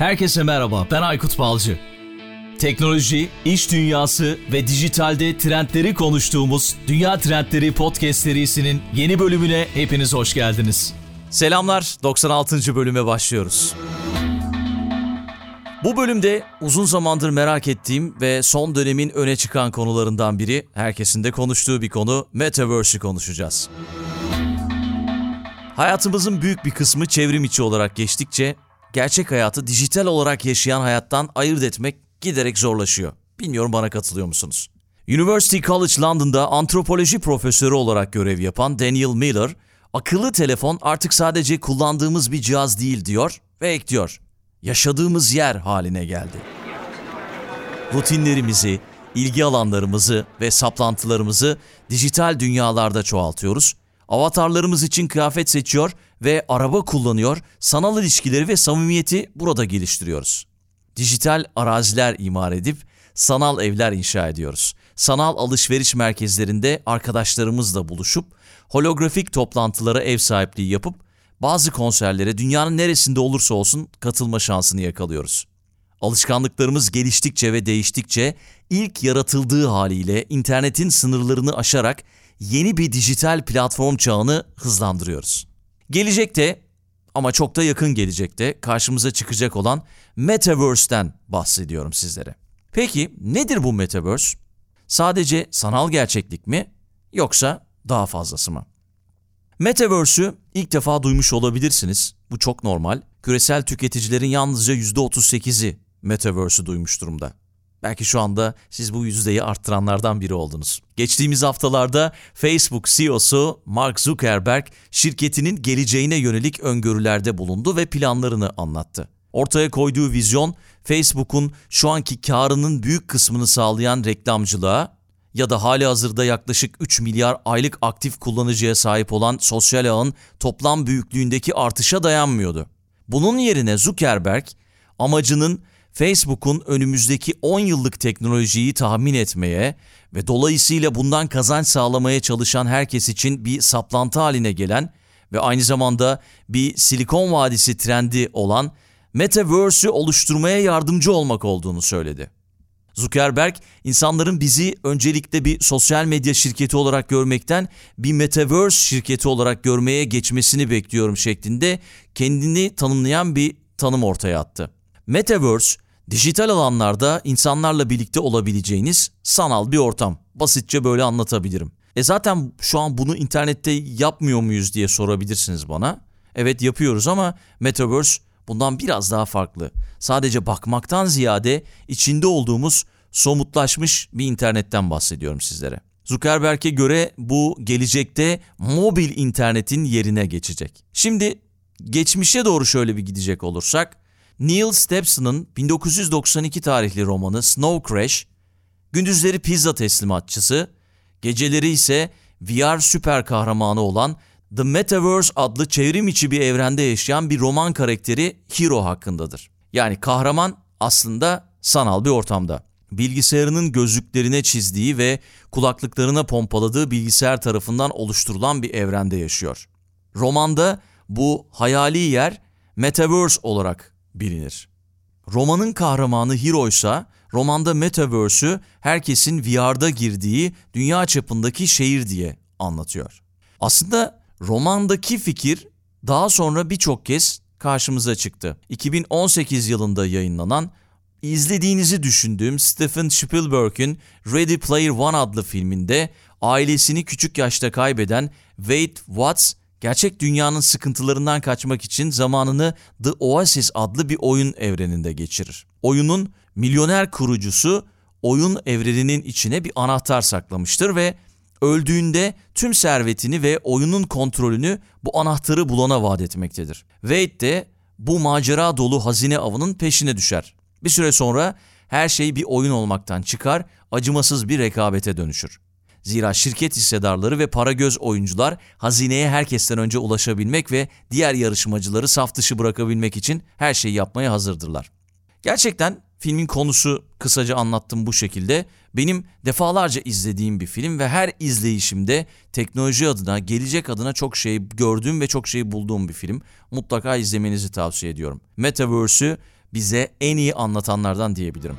Herkese merhaba, ben Aykut Balcı. Teknoloji, iş dünyası ve dijitalde trendleri konuştuğumuz Dünya Trendleri Podcast serisinin yeni bölümüne hepiniz hoş geldiniz. Selamlar, 96. bölüme başlıyoruz. Bu bölümde uzun zamandır merak ettiğim ve son dönemin öne çıkan konularından biri, herkesin de konuştuğu bir konu, Metaverse'ü konuşacağız. Hayatımızın büyük bir kısmı çevrim içi olarak geçtikçe gerçek hayatı dijital olarak yaşayan hayattan ayırt etmek giderek zorlaşıyor. Bilmiyorum bana katılıyor musunuz? University College London'da antropoloji profesörü olarak görev yapan Daniel Miller, akıllı telefon artık sadece kullandığımız bir cihaz değil diyor ve ekliyor. Yaşadığımız yer haline geldi. Rutinlerimizi, ilgi alanlarımızı ve saplantılarımızı dijital dünyalarda çoğaltıyoruz Avatarlarımız için kıyafet seçiyor ve araba kullanıyor, sanal ilişkileri ve samimiyeti burada geliştiriyoruz. Dijital araziler imar edip sanal evler inşa ediyoruz. Sanal alışveriş merkezlerinde arkadaşlarımızla buluşup holografik toplantılara ev sahipliği yapıp bazı konserlere dünyanın neresinde olursa olsun katılma şansını yakalıyoruz. Alışkanlıklarımız geliştikçe ve değiştikçe ilk yaratıldığı haliyle internetin sınırlarını aşarak yeni bir dijital platform çağını hızlandırıyoruz. Gelecekte ama çok da yakın gelecekte karşımıza çıkacak olan Metaverse'den bahsediyorum sizlere. Peki nedir bu Metaverse? Sadece sanal gerçeklik mi yoksa daha fazlası mı? Metaverse'ü ilk defa duymuş olabilirsiniz. Bu çok normal. Küresel tüketicilerin yalnızca %38'i Metaverse'ü duymuş durumda. Belki şu anda siz bu yüzdeyi arttıranlardan biri oldunuz. Geçtiğimiz haftalarda Facebook CEO'su Mark Zuckerberg şirketinin geleceğine yönelik öngörülerde bulundu ve planlarını anlattı. Ortaya koyduğu vizyon Facebook'un şu anki karının büyük kısmını sağlayan reklamcılığa ya da hali hazırda yaklaşık 3 milyar aylık aktif kullanıcıya sahip olan sosyal ağın toplam büyüklüğündeki artışa dayanmıyordu. Bunun yerine Zuckerberg amacının Facebook'un önümüzdeki 10 yıllık teknolojiyi tahmin etmeye ve dolayısıyla bundan kazanç sağlamaya çalışan herkes için bir saplantı haline gelen ve aynı zamanda bir Silikon Vadisi trendi olan Metaverse'ü oluşturmaya yardımcı olmak olduğunu söyledi. Zuckerberg, insanların bizi öncelikle bir sosyal medya şirketi olarak görmekten bir Metaverse şirketi olarak görmeye geçmesini bekliyorum şeklinde kendini tanımlayan bir tanım ortaya attı. Metaverse, dijital alanlarda insanlarla birlikte olabileceğiniz sanal bir ortam. Basitçe böyle anlatabilirim. E zaten şu an bunu internette yapmıyor muyuz diye sorabilirsiniz bana. Evet yapıyoruz ama Metaverse bundan biraz daha farklı. Sadece bakmaktan ziyade içinde olduğumuz somutlaşmış bir internetten bahsediyorum sizlere. Zuckerberg'e göre bu gelecekte mobil internetin yerine geçecek. Şimdi geçmişe doğru şöyle bir gidecek olursak Neil Stephen'ın 1992 tarihli romanı Snow Crash, gündüzleri pizza teslimatçısı, geceleri ise VR süper kahramanı olan The Metaverse adlı çevrim içi bir evrende yaşayan bir roman karakteri Hero hakkındadır. Yani kahraman aslında sanal bir ortamda. Bilgisayarının gözlüklerine çizdiği ve kulaklıklarına pompaladığı bilgisayar tarafından oluşturulan bir evrende yaşıyor. Romanda bu hayali yer Metaverse olarak bilinir. Romanın kahramanı Hero ise romanda Metaverse'ü herkesin VR'da girdiği dünya çapındaki şehir diye anlatıyor. Aslında romandaki fikir daha sonra birçok kez karşımıza çıktı. 2018 yılında yayınlanan izlediğinizi düşündüğüm Steven Spielberg'in Ready Player One adlı filminde ailesini küçük yaşta kaybeden Wade Watts gerçek dünyanın sıkıntılarından kaçmak için zamanını The Oasis adlı bir oyun evreninde geçirir. Oyunun milyoner kurucusu oyun evreninin içine bir anahtar saklamıştır ve öldüğünde tüm servetini ve oyunun kontrolünü bu anahtarı bulana vaat etmektedir. Wade de bu macera dolu hazine avının peşine düşer. Bir süre sonra her şey bir oyun olmaktan çıkar, acımasız bir rekabete dönüşür. Zira şirket hissedarları ve para göz oyuncular hazineye herkesten önce ulaşabilmek ve diğer yarışmacıları saf dışı bırakabilmek için her şeyi yapmaya hazırdırlar. Gerçekten filmin konusu kısaca anlattım bu şekilde. Benim defalarca izlediğim bir film ve her izleyişimde teknoloji adına, gelecek adına çok şey gördüğüm ve çok şey bulduğum bir film. Mutlaka izlemenizi tavsiye ediyorum. Metaverse'ü bize en iyi anlatanlardan diyebilirim.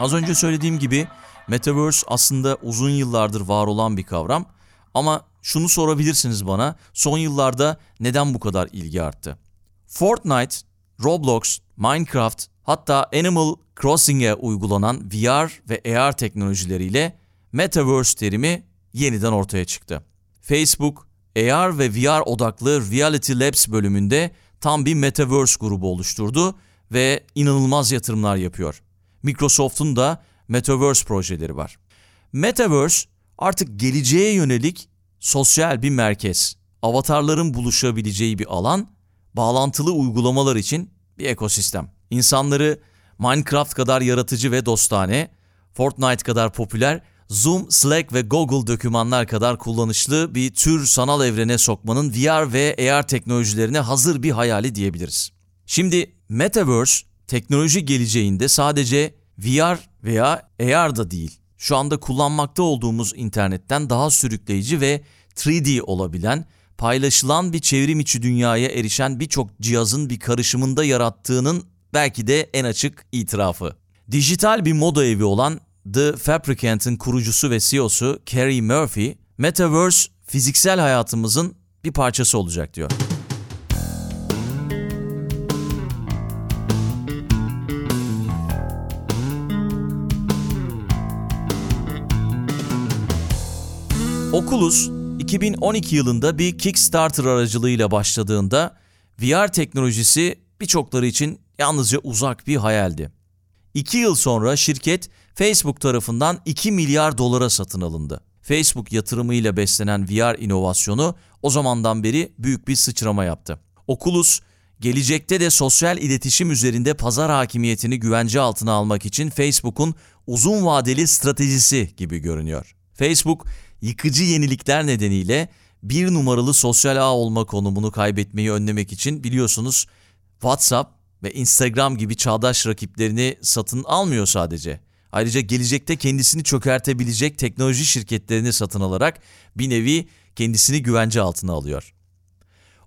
Az önce söylediğim gibi Metaverse aslında uzun yıllardır var olan bir kavram ama şunu sorabilirsiniz bana, son yıllarda neden bu kadar ilgi arttı? Fortnite, Roblox, Minecraft, hatta Animal Crossing'e uygulanan VR ve AR teknolojileriyle Metaverse terimi yeniden ortaya çıktı. Facebook, AR ve VR odaklı Reality Labs bölümünde tam bir Metaverse grubu oluşturdu ve inanılmaz yatırımlar yapıyor. Microsoft'un da Metaverse projeleri var. Metaverse artık geleceğe yönelik sosyal bir merkez. Avatarların buluşabileceği bir alan, bağlantılı uygulamalar için bir ekosistem. İnsanları Minecraft kadar yaratıcı ve dostane, Fortnite kadar popüler, Zoom, Slack ve Google dokümanlar kadar kullanışlı bir tür sanal evrene sokmanın VR ve AR teknolojilerine hazır bir hayali diyebiliriz. Şimdi Metaverse teknoloji geleceğinde sadece VR veya AR da değil. Şu anda kullanmakta olduğumuz internetten daha sürükleyici ve 3D olabilen, paylaşılan bir çevrim içi dünyaya erişen birçok cihazın bir karışımında yarattığının belki de en açık itirafı. Dijital bir moda evi olan The Fabricant'ın kurucusu ve CEO'su Carrie Murphy, Metaverse fiziksel hayatımızın bir parçası olacak diyor. Oculus 2012 yılında bir Kickstarter aracılığıyla başladığında VR teknolojisi birçokları için yalnızca uzak bir hayaldi. İki yıl sonra şirket Facebook tarafından 2 milyar dolara satın alındı. Facebook yatırımıyla beslenen VR inovasyonu o zamandan beri büyük bir sıçrama yaptı. Oculus, gelecekte de sosyal iletişim üzerinde pazar hakimiyetini güvence altına almak için Facebook'un uzun vadeli stratejisi gibi görünüyor. Facebook, yıkıcı yenilikler nedeniyle bir numaralı sosyal ağ olma konumunu kaybetmeyi önlemek için biliyorsunuz WhatsApp ve Instagram gibi çağdaş rakiplerini satın almıyor sadece. Ayrıca gelecekte kendisini çökertebilecek teknoloji şirketlerini satın alarak bir nevi kendisini güvence altına alıyor.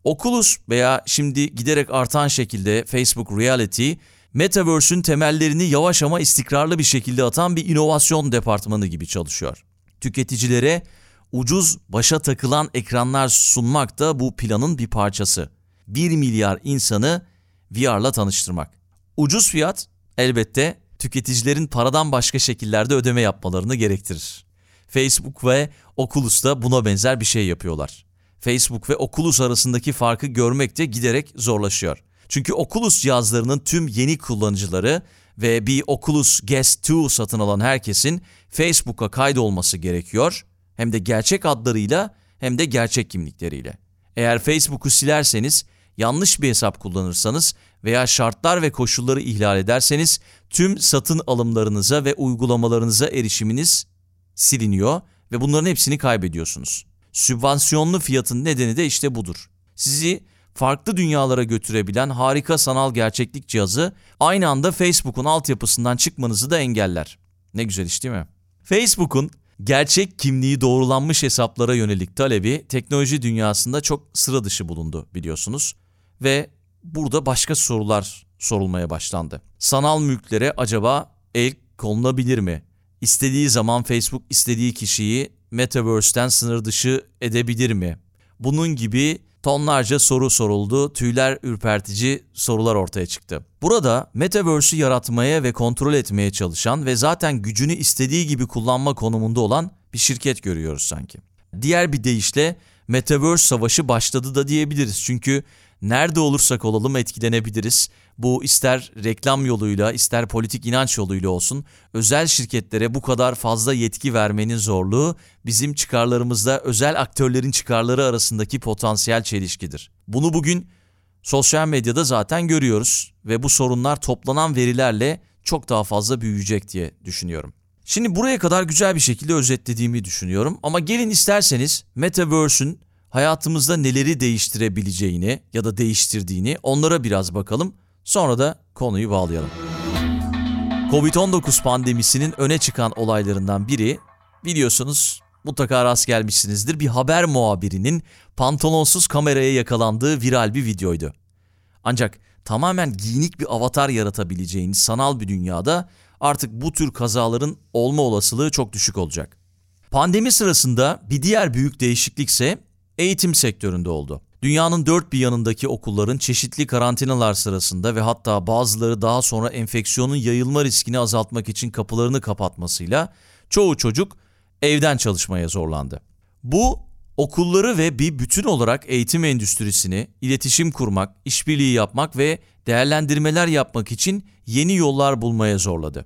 Oculus veya şimdi giderek artan şekilde Facebook Reality, Metaverse'ün temellerini yavaş ama istikrarlı bir şekilde atan bir inovasyon departmanı gibi çalışıyor. Tüketicilere ucuz başa takılan ekranlar sunmak da bu planın bir parçası. 1 milyar insanı VR'la tanıştırmak. Ucuz fiyat elbette tüketicilerin paradan başka şekillerde ödeme yapmalarını gerektirir. Facebook ve Oculus da buna benzer bir şey yapıyorlar. Facebook ve Oculus arasındaki farkı görmek de giderek zorlaşıyor. Çünkü Oculus cihazlarının tüm yeni kullanıcıları ve bir Oculus Guest 2 satın alan herkesin Facebook'a kaydolması gerekiyor. Hem de gerçek adlarıyla hem de gerçek kimlikleriyle. Eğer Facebook'u silerseniz yanlış bir hesap kullanırsanız veya şartlar ve koşulları ihlal ederseniz tüm satın alımlarınıza ve uygulamalarınıza erişiminiz siliniyor ve bunların hepsini kaybediyorsunuz. Sübvansiyonlu fiyatın nedeni de işte budur. Sizi farklı dünyalara götürebilen harika sanal gerçeklik cihazı aynı anda Facebook'un altyapısından çıkmanızı da engeller. Ne güzel iş değil mi? Facebook'un gerçek kimliği doğrulanmış hesaplara yönelik talebi teknoloji dünyasında çok sıra dışı bulundu biliyorsunuz ve burada başka sorular sorulmaya başlandı. Sanal mülklere acaba el konulabilir mi? İstediği zaman Facebook istediği kişiyi Metaverse'ten sınır dışı edebilir mi? Bunun gibi tonlarca soru soruldu, tüyler ürpertici sorular ortaya çıktı. Burada Metaverse'ü yaratmaya ve kontrol etmeye çalışan ve zaten gücünü istediği gibi kullanma konumunda olan bir şirket görüyoruz sanki. Diğer bir deyişle Metaverse savaşı başladı da diyebiliriz. Çünkü nerede olursak olalım etkilenebiliriz. Bu ister reklam yoluyla ister politik inanç yoluyla olsun özel şirketlere bu kadar fazla yetki vermenin zorluğu bizim çıkarlarımızda özel aktörlerin çıkarları arasındaki potansiyel çelişkidir. Bunu bugün sosyal medyada zaten görüyoruz ve bu sorunlar toplanan verilerle çok daha fazla büyüyecek diye düşünüyorum. Şimdi buraya kadar güzel bir şekilde özetlediğimi düşünüyorum ama gelin isterseniz Metaverse'ün hayatımızda neleri değiştirebileceğini ya da değiştirdiğini onlara biraz bakalım. Sonra da konuyu bağlayalım. Covid-19 pandemisinin öne çıkan olaylarından biri biliyorsunuz mutlaka rast gelmişsinizdir bir haber muhabirinin pantolonsuz kameraya yakalandığı viral bir videoydu. Ancak tamamen giyinik bir avatar yaratabileceğiniz sanal bir dünyada artık bu tür kazaların olma olasılığı çok düşük olacak. Pandemi sırasında bir diğer büyük değişiklik ise eğitim sektöründe oldu. Dünyanın dört bir yanındaki okulların çeşitli karantinalar sırasında ve hatta bazıları daha sonra enfeksiyonun yayılma riskini azaltmak için kapılarını kapatmasıyla çoğu çocuk evden çalışmaya zorlandı. Bu okulları ve bir bütün olarak eğitim endüstrisini iletişim kurmak, işbirliği yapmak ve değerlendirmeler yapmak için yeni yollar bulmaya zorladı.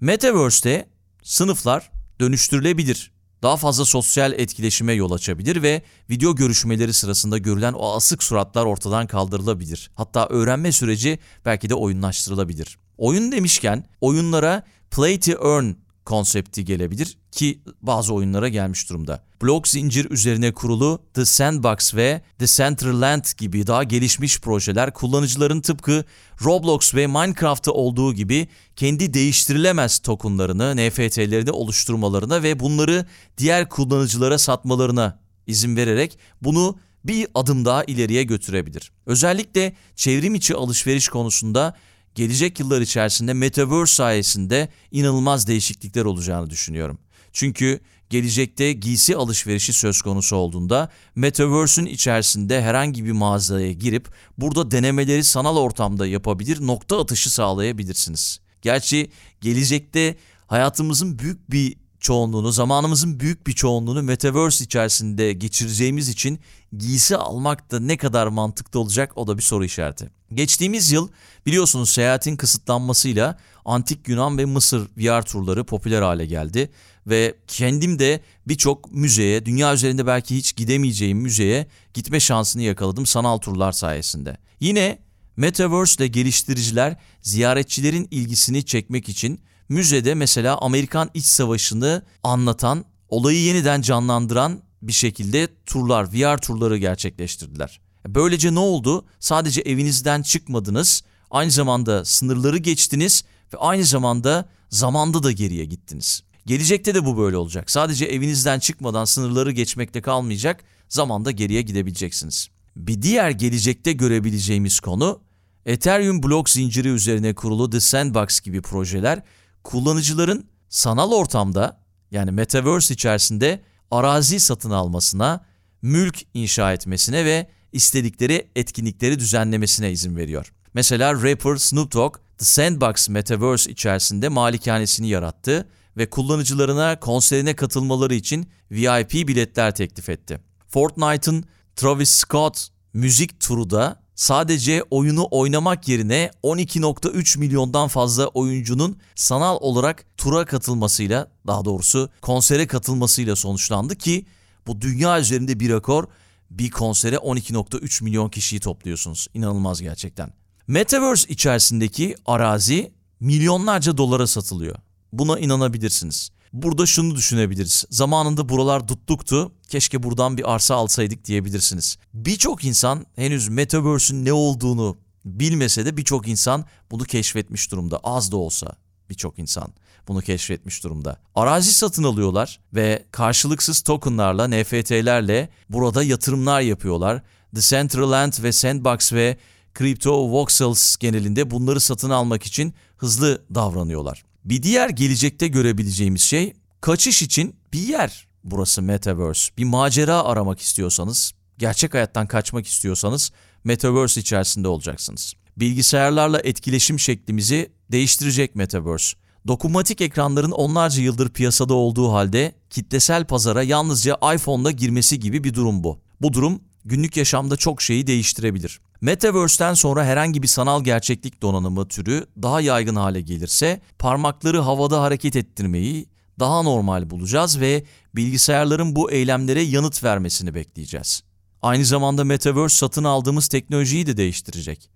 Metaverse'te sınıflar dönüştürülebilir daha fazla sosyal etkileşime yol açabilir ve video görüşmeleri sırasında görülen o asık suratlar ortadan kaldırılabilir. Hatta öğrenme süreci belki de oyunlaştırılabilir. Oyun demişken oyunlara play to earn konsepti gelebilir ki bazı oyunlara gelmiş durumda. Blok zincir üzerine kurulu The Sandbox ve The Centerland gibi daha gelişmiş projeler kullanıcıların tıpkı Roblox ve Minecraft'ta olduğu gibi kendi değiştirilemez tokenlarını, NFT'lerini oluşturmalarına ve bunları diğer kullanıcılara satmalarına izin vererek bunu bir adım daha ileriye götürebilir. Özellikle çevrim içi alışveriş konusunda gelecek yıllar içerisinde Metaverse sayesinde inanılmaz değişiklikler olacağını düşünüyorum. Çünkü gelecekte giysi alışverişi söz konusu olduğunda Metaverse'ün içerisinde herhangi bir mağazaya girip burada denemeleri sanal ortamda yapabilir, nokta atışı sağlayabilirsiniz. Gerçi gelecekte hayatımızın büyük bir çoğunluğunu, zamanımızın büyük bir çoğunluğunu Metaverse içerisinde geçireceğimiz için giysi almak da ne kadar mantıklı olacak o da bir soru işareti. Geçtiğimiz yıl biliyorsunuz seyahatin kısıtlanmasıyla antik Yunan ve Mısır VR turları popüler hale geldi ve kendim de birçok müzeye, dünya üzerinde belki hiç gidemeyeceğim müzeye gitme şansını yakaladım sanal turlar sayesinde. Yine Metaverse ile geliştiriciler ziyaretçilerin ilgisini çekmek için müzede mesela Amerikan İç Savaşı'nı anlatan, olayı yeniden canlandıran bir şekilde turlar, VR turları gerçekleştirdiler. Böylece ne oldu? Sadece evinizden çıkmadınız, aynı zamanda sınırları geçtiniz ve aynı zamanda zamanda da geriye gittiniz. Gelecekte de bu böyle olacak. Sadece evinizden çıkmadan sınırları geçmekte kalmayacak, zamanda geriye gidebileceksiniz. Bir diğer gelecekte görebileceğimiz konu Ethereum blok zinciri üzerine kurulu The Sandbox gibi projeler kullanıcıların sanal ortamda yani metaverse içerisinde arazi satın almasına, mülk inşa etmesine ve istedikleri etkinlikleri düzenlemesine izin veriyor. Mesela rapper Snoop Dogg The Sandbox Metaverse içerisinde malikanesini yarattı ve kullanıcılarına konserine katılmaları için VIP biletler teklif etti. Fortnite'ın Travis Scott müzik turu da sadece oyunu oynamak yerine 12.3 milyondan fazla oyuncunun sanal olarak tura katılmasıyla daha doğrusu konsere katılmasıyla sonuçlandı ki bu dünya üzerinde bir rekor bir konsere 12.3 milyon kişiyi topluyorsunuz. İnanılmaz gerçekten. Metaverse içerisindeki arazi milyonlarca dolara satılıyor. Buna inanabilirsiniz. Burada şunu düşünebiliriz. Zamanında buralar tuttuktu. Keşke buradan bir arsa alsaydık diyebilirsiniz. Birçok insan henüz Metaverse'ün ne olduğunu bilmese de birçok insan bunu keşfetmiş durumda. Az da olsa birçok insan bunu keşfetmiş durumda. Arazi satın alıyorlar ve karşılıksız tokenlarla, NFT'lerle burada yatırımlar yapıyorlar. The Centraland ve Sandbox ve Crypto Voxels genelinde bunları satın almak için hızlı davranıyorlar. Bir diğer gelecekte görebileceğimiz şey kaçış için bir yer burası Metaverse. Bir macera aramak istiyorsanız, gerçek hayattan kaçmak istiyorsanız Metaverse içerisinde olacaksınız. Bilgisayarlarla etkileşim şeklimizi değiştirecek Metaverse. Dokunmatik ekranların onlarca yıldır piyasada olduğu halde kitlesel pazara yalnızca iPhone'la girmesi gibi bir durum bu. Bu durum günlük yaşamda çok şeyi değiştirebilir. Metaverse'ten sonra herhangi bir sanal gerçeklik donanımı türü daha yaygın hale gelirse parmakları havada hareket ettirmeyi daha normal bulacağız ve bilgisayarların bu eylemlere yanıt vermesini bekleyeceğiz. Aynı zamanda Metaverse satın aldığımız teknolojiyi de değiştirecek.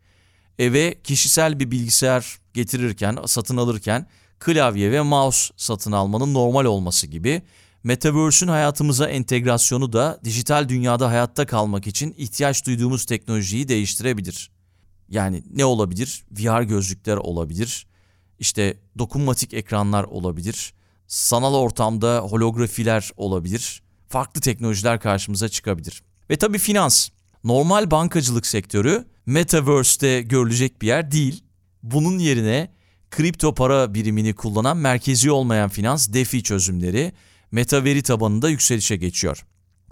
Eve kişisel bir bilgisayar getirirken, satın alırken klavye ve mouse satın almanın normal olması gibi Metaverse'ün hayatımıza entegrasyonu da dijital dünyada hayatta kalmak için ihtiyaç duyduğumuz teknolojiyi değiştirebilir. Yani ne olabilir? VR gözlükler olabilir. İşte dokunmatik ekranlar olabilir. Sanal ortamda holografiler olabilir. Farklı teknolojiler karşımıza çıkabilir. Ve tabii finans. normal bankacılık sektörü Metaverse'te görülecek bir yer değil. Bunun yerine kripto para birimini kullanan merkezi olmayan finans DeFi çözümleri meta veri tabanında yükselişe geçiyor.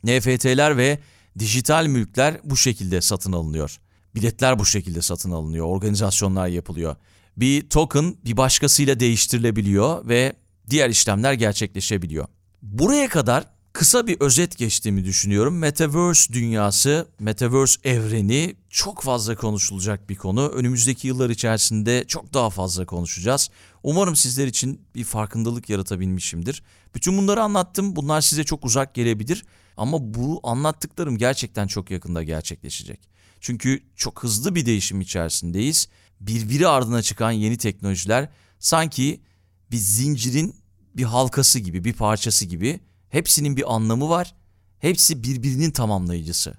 NFT'ler ve dijital mülkler bu şekilde satın alınıyor. Biletler bu şekilde satın alınıyor, organizasyonlar yapılıyor. Bir token bir başkasıyla değiştirilebiliyor ve diğer işlemler gerçekleşebiliyor. Buraya kadar kısa bir özet geçtiğimi düşünüyorum. Metaverse dünyası, Metaverse evreni çok fazla konuşulacak bir konu. Önümüzdeki yıllar içerisinde çok daha fazla konuşacağız. Umarım sizler için bir farkındalık yaratabilmişimdir. Bütün bunları anlattım. Bunlar size çok uzak gelebilir ama bu anlattıklarım gerçekten çok yakında gerçekleşecek. Çünkü çok hızlı bir değişim içerisindeyiz. Birbiri ardına çıkan yeni teknolojiler sanki bir zincirin bir halkası gibi, bir parçası gibi hepsinin bir anlamı var. Hepsi birbirinin tamamlayıcısı.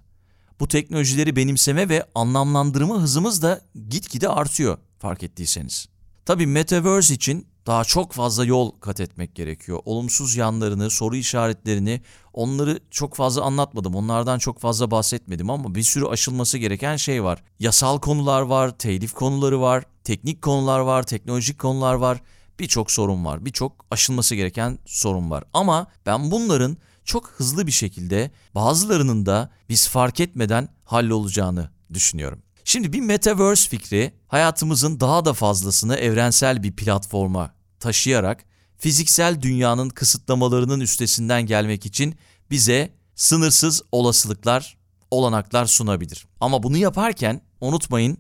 Bu teknolojileri benimseme ve anlamlandırma hızımız da gitgide artıyor fark ettiyseniz. Tabii Metaverse için daha çok fazla yol kat etmek gerekiyor. Olumsuz yanlarını, soru işaretlerini onları çok fazla anlatmadım. Onlardan çok fazla bahsetmedim ama bir sürü aşılması gereken şey var. Yasal konular var, telif konuları var, teknik konular var, teknolojik konular var. Birçok sorun var. Birçok aşılması gereken sorun var. Ama ben bunların çok hızlı bir şekilde bazılarının da biz fark etmeden hallolacağını düşünüyorum. Şimdi bir metaverse fikri hayatımızın daha da fazlasını evrensel bir platforma taşıyarak fiziksel dünyanın kısıtlamalarının üstesinden gelmek için bize sınırsız olasılıklar, olanaklar sunabilir. Ama bunu yaparken unutmayın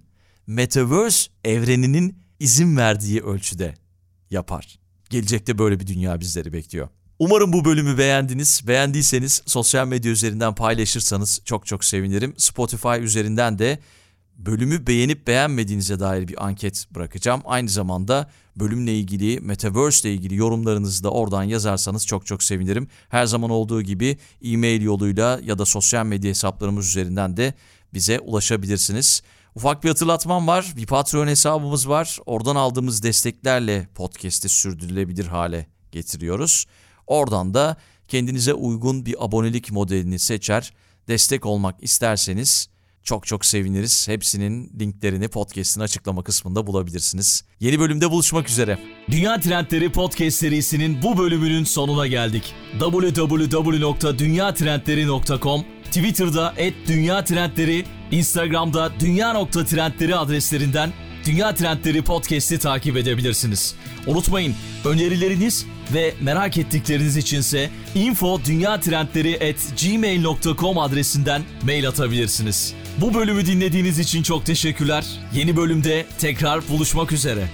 metaverse evreninin izin verdiği ölçüde yapar. Gelecekte böyle bir dünya bizleri bekliyor. Umarım bu bölümü beğendiniz. Beğendiyseniz sosyal medya üzerinden paylaşırsanız çok çok sevinirim. Spotify üzerinden de bölümü beğenip beğenmediğinize dair bir anket bırakacağım. Aynı zamanda bölümle ilgili, Metaverse ile ilgili yorumlarınızı da oradan yazarsanız çok çok sevinirim. Her zaman olduğu gibi e-mail yoluyla ya da sosyal medya hesaplarımız üzerinden de bize ulaşabilirsiniz. Ufak bir hatırlatmam var. Bir Patreon hesabımız var. Oradan aldığımız desteklerle podcast'i sürdürülebilir hale getiriyoruz. Oradan da kendinize uygun bir abonelik modelini seçer, destek olmak isterseniz çok çok seviniriz. Hepsinin linklerini podcast'in açıklama kısmında bulabilirsiniz. Yeni bölümde buluşmak üzere. Dünya Trendleri Podcast serisinin bu bölümünün sonuna geldik. www.dünyatrendleri.com Twitter'da @dünyatrendleri, Instagram'da dünya.trendleri adreslerinden Dünya Trendleri Podcast'i takip edebilirsiniz. Unutmayın önerileriniz ve merak ettikleriniz içinse info.dünyatrendleri@gmail.com adresinden mail atabilirsiniz. Bu bölümü dinlediğiniz için çok teşekkürler. Yeni bölümde tekrar buluşmak üzere.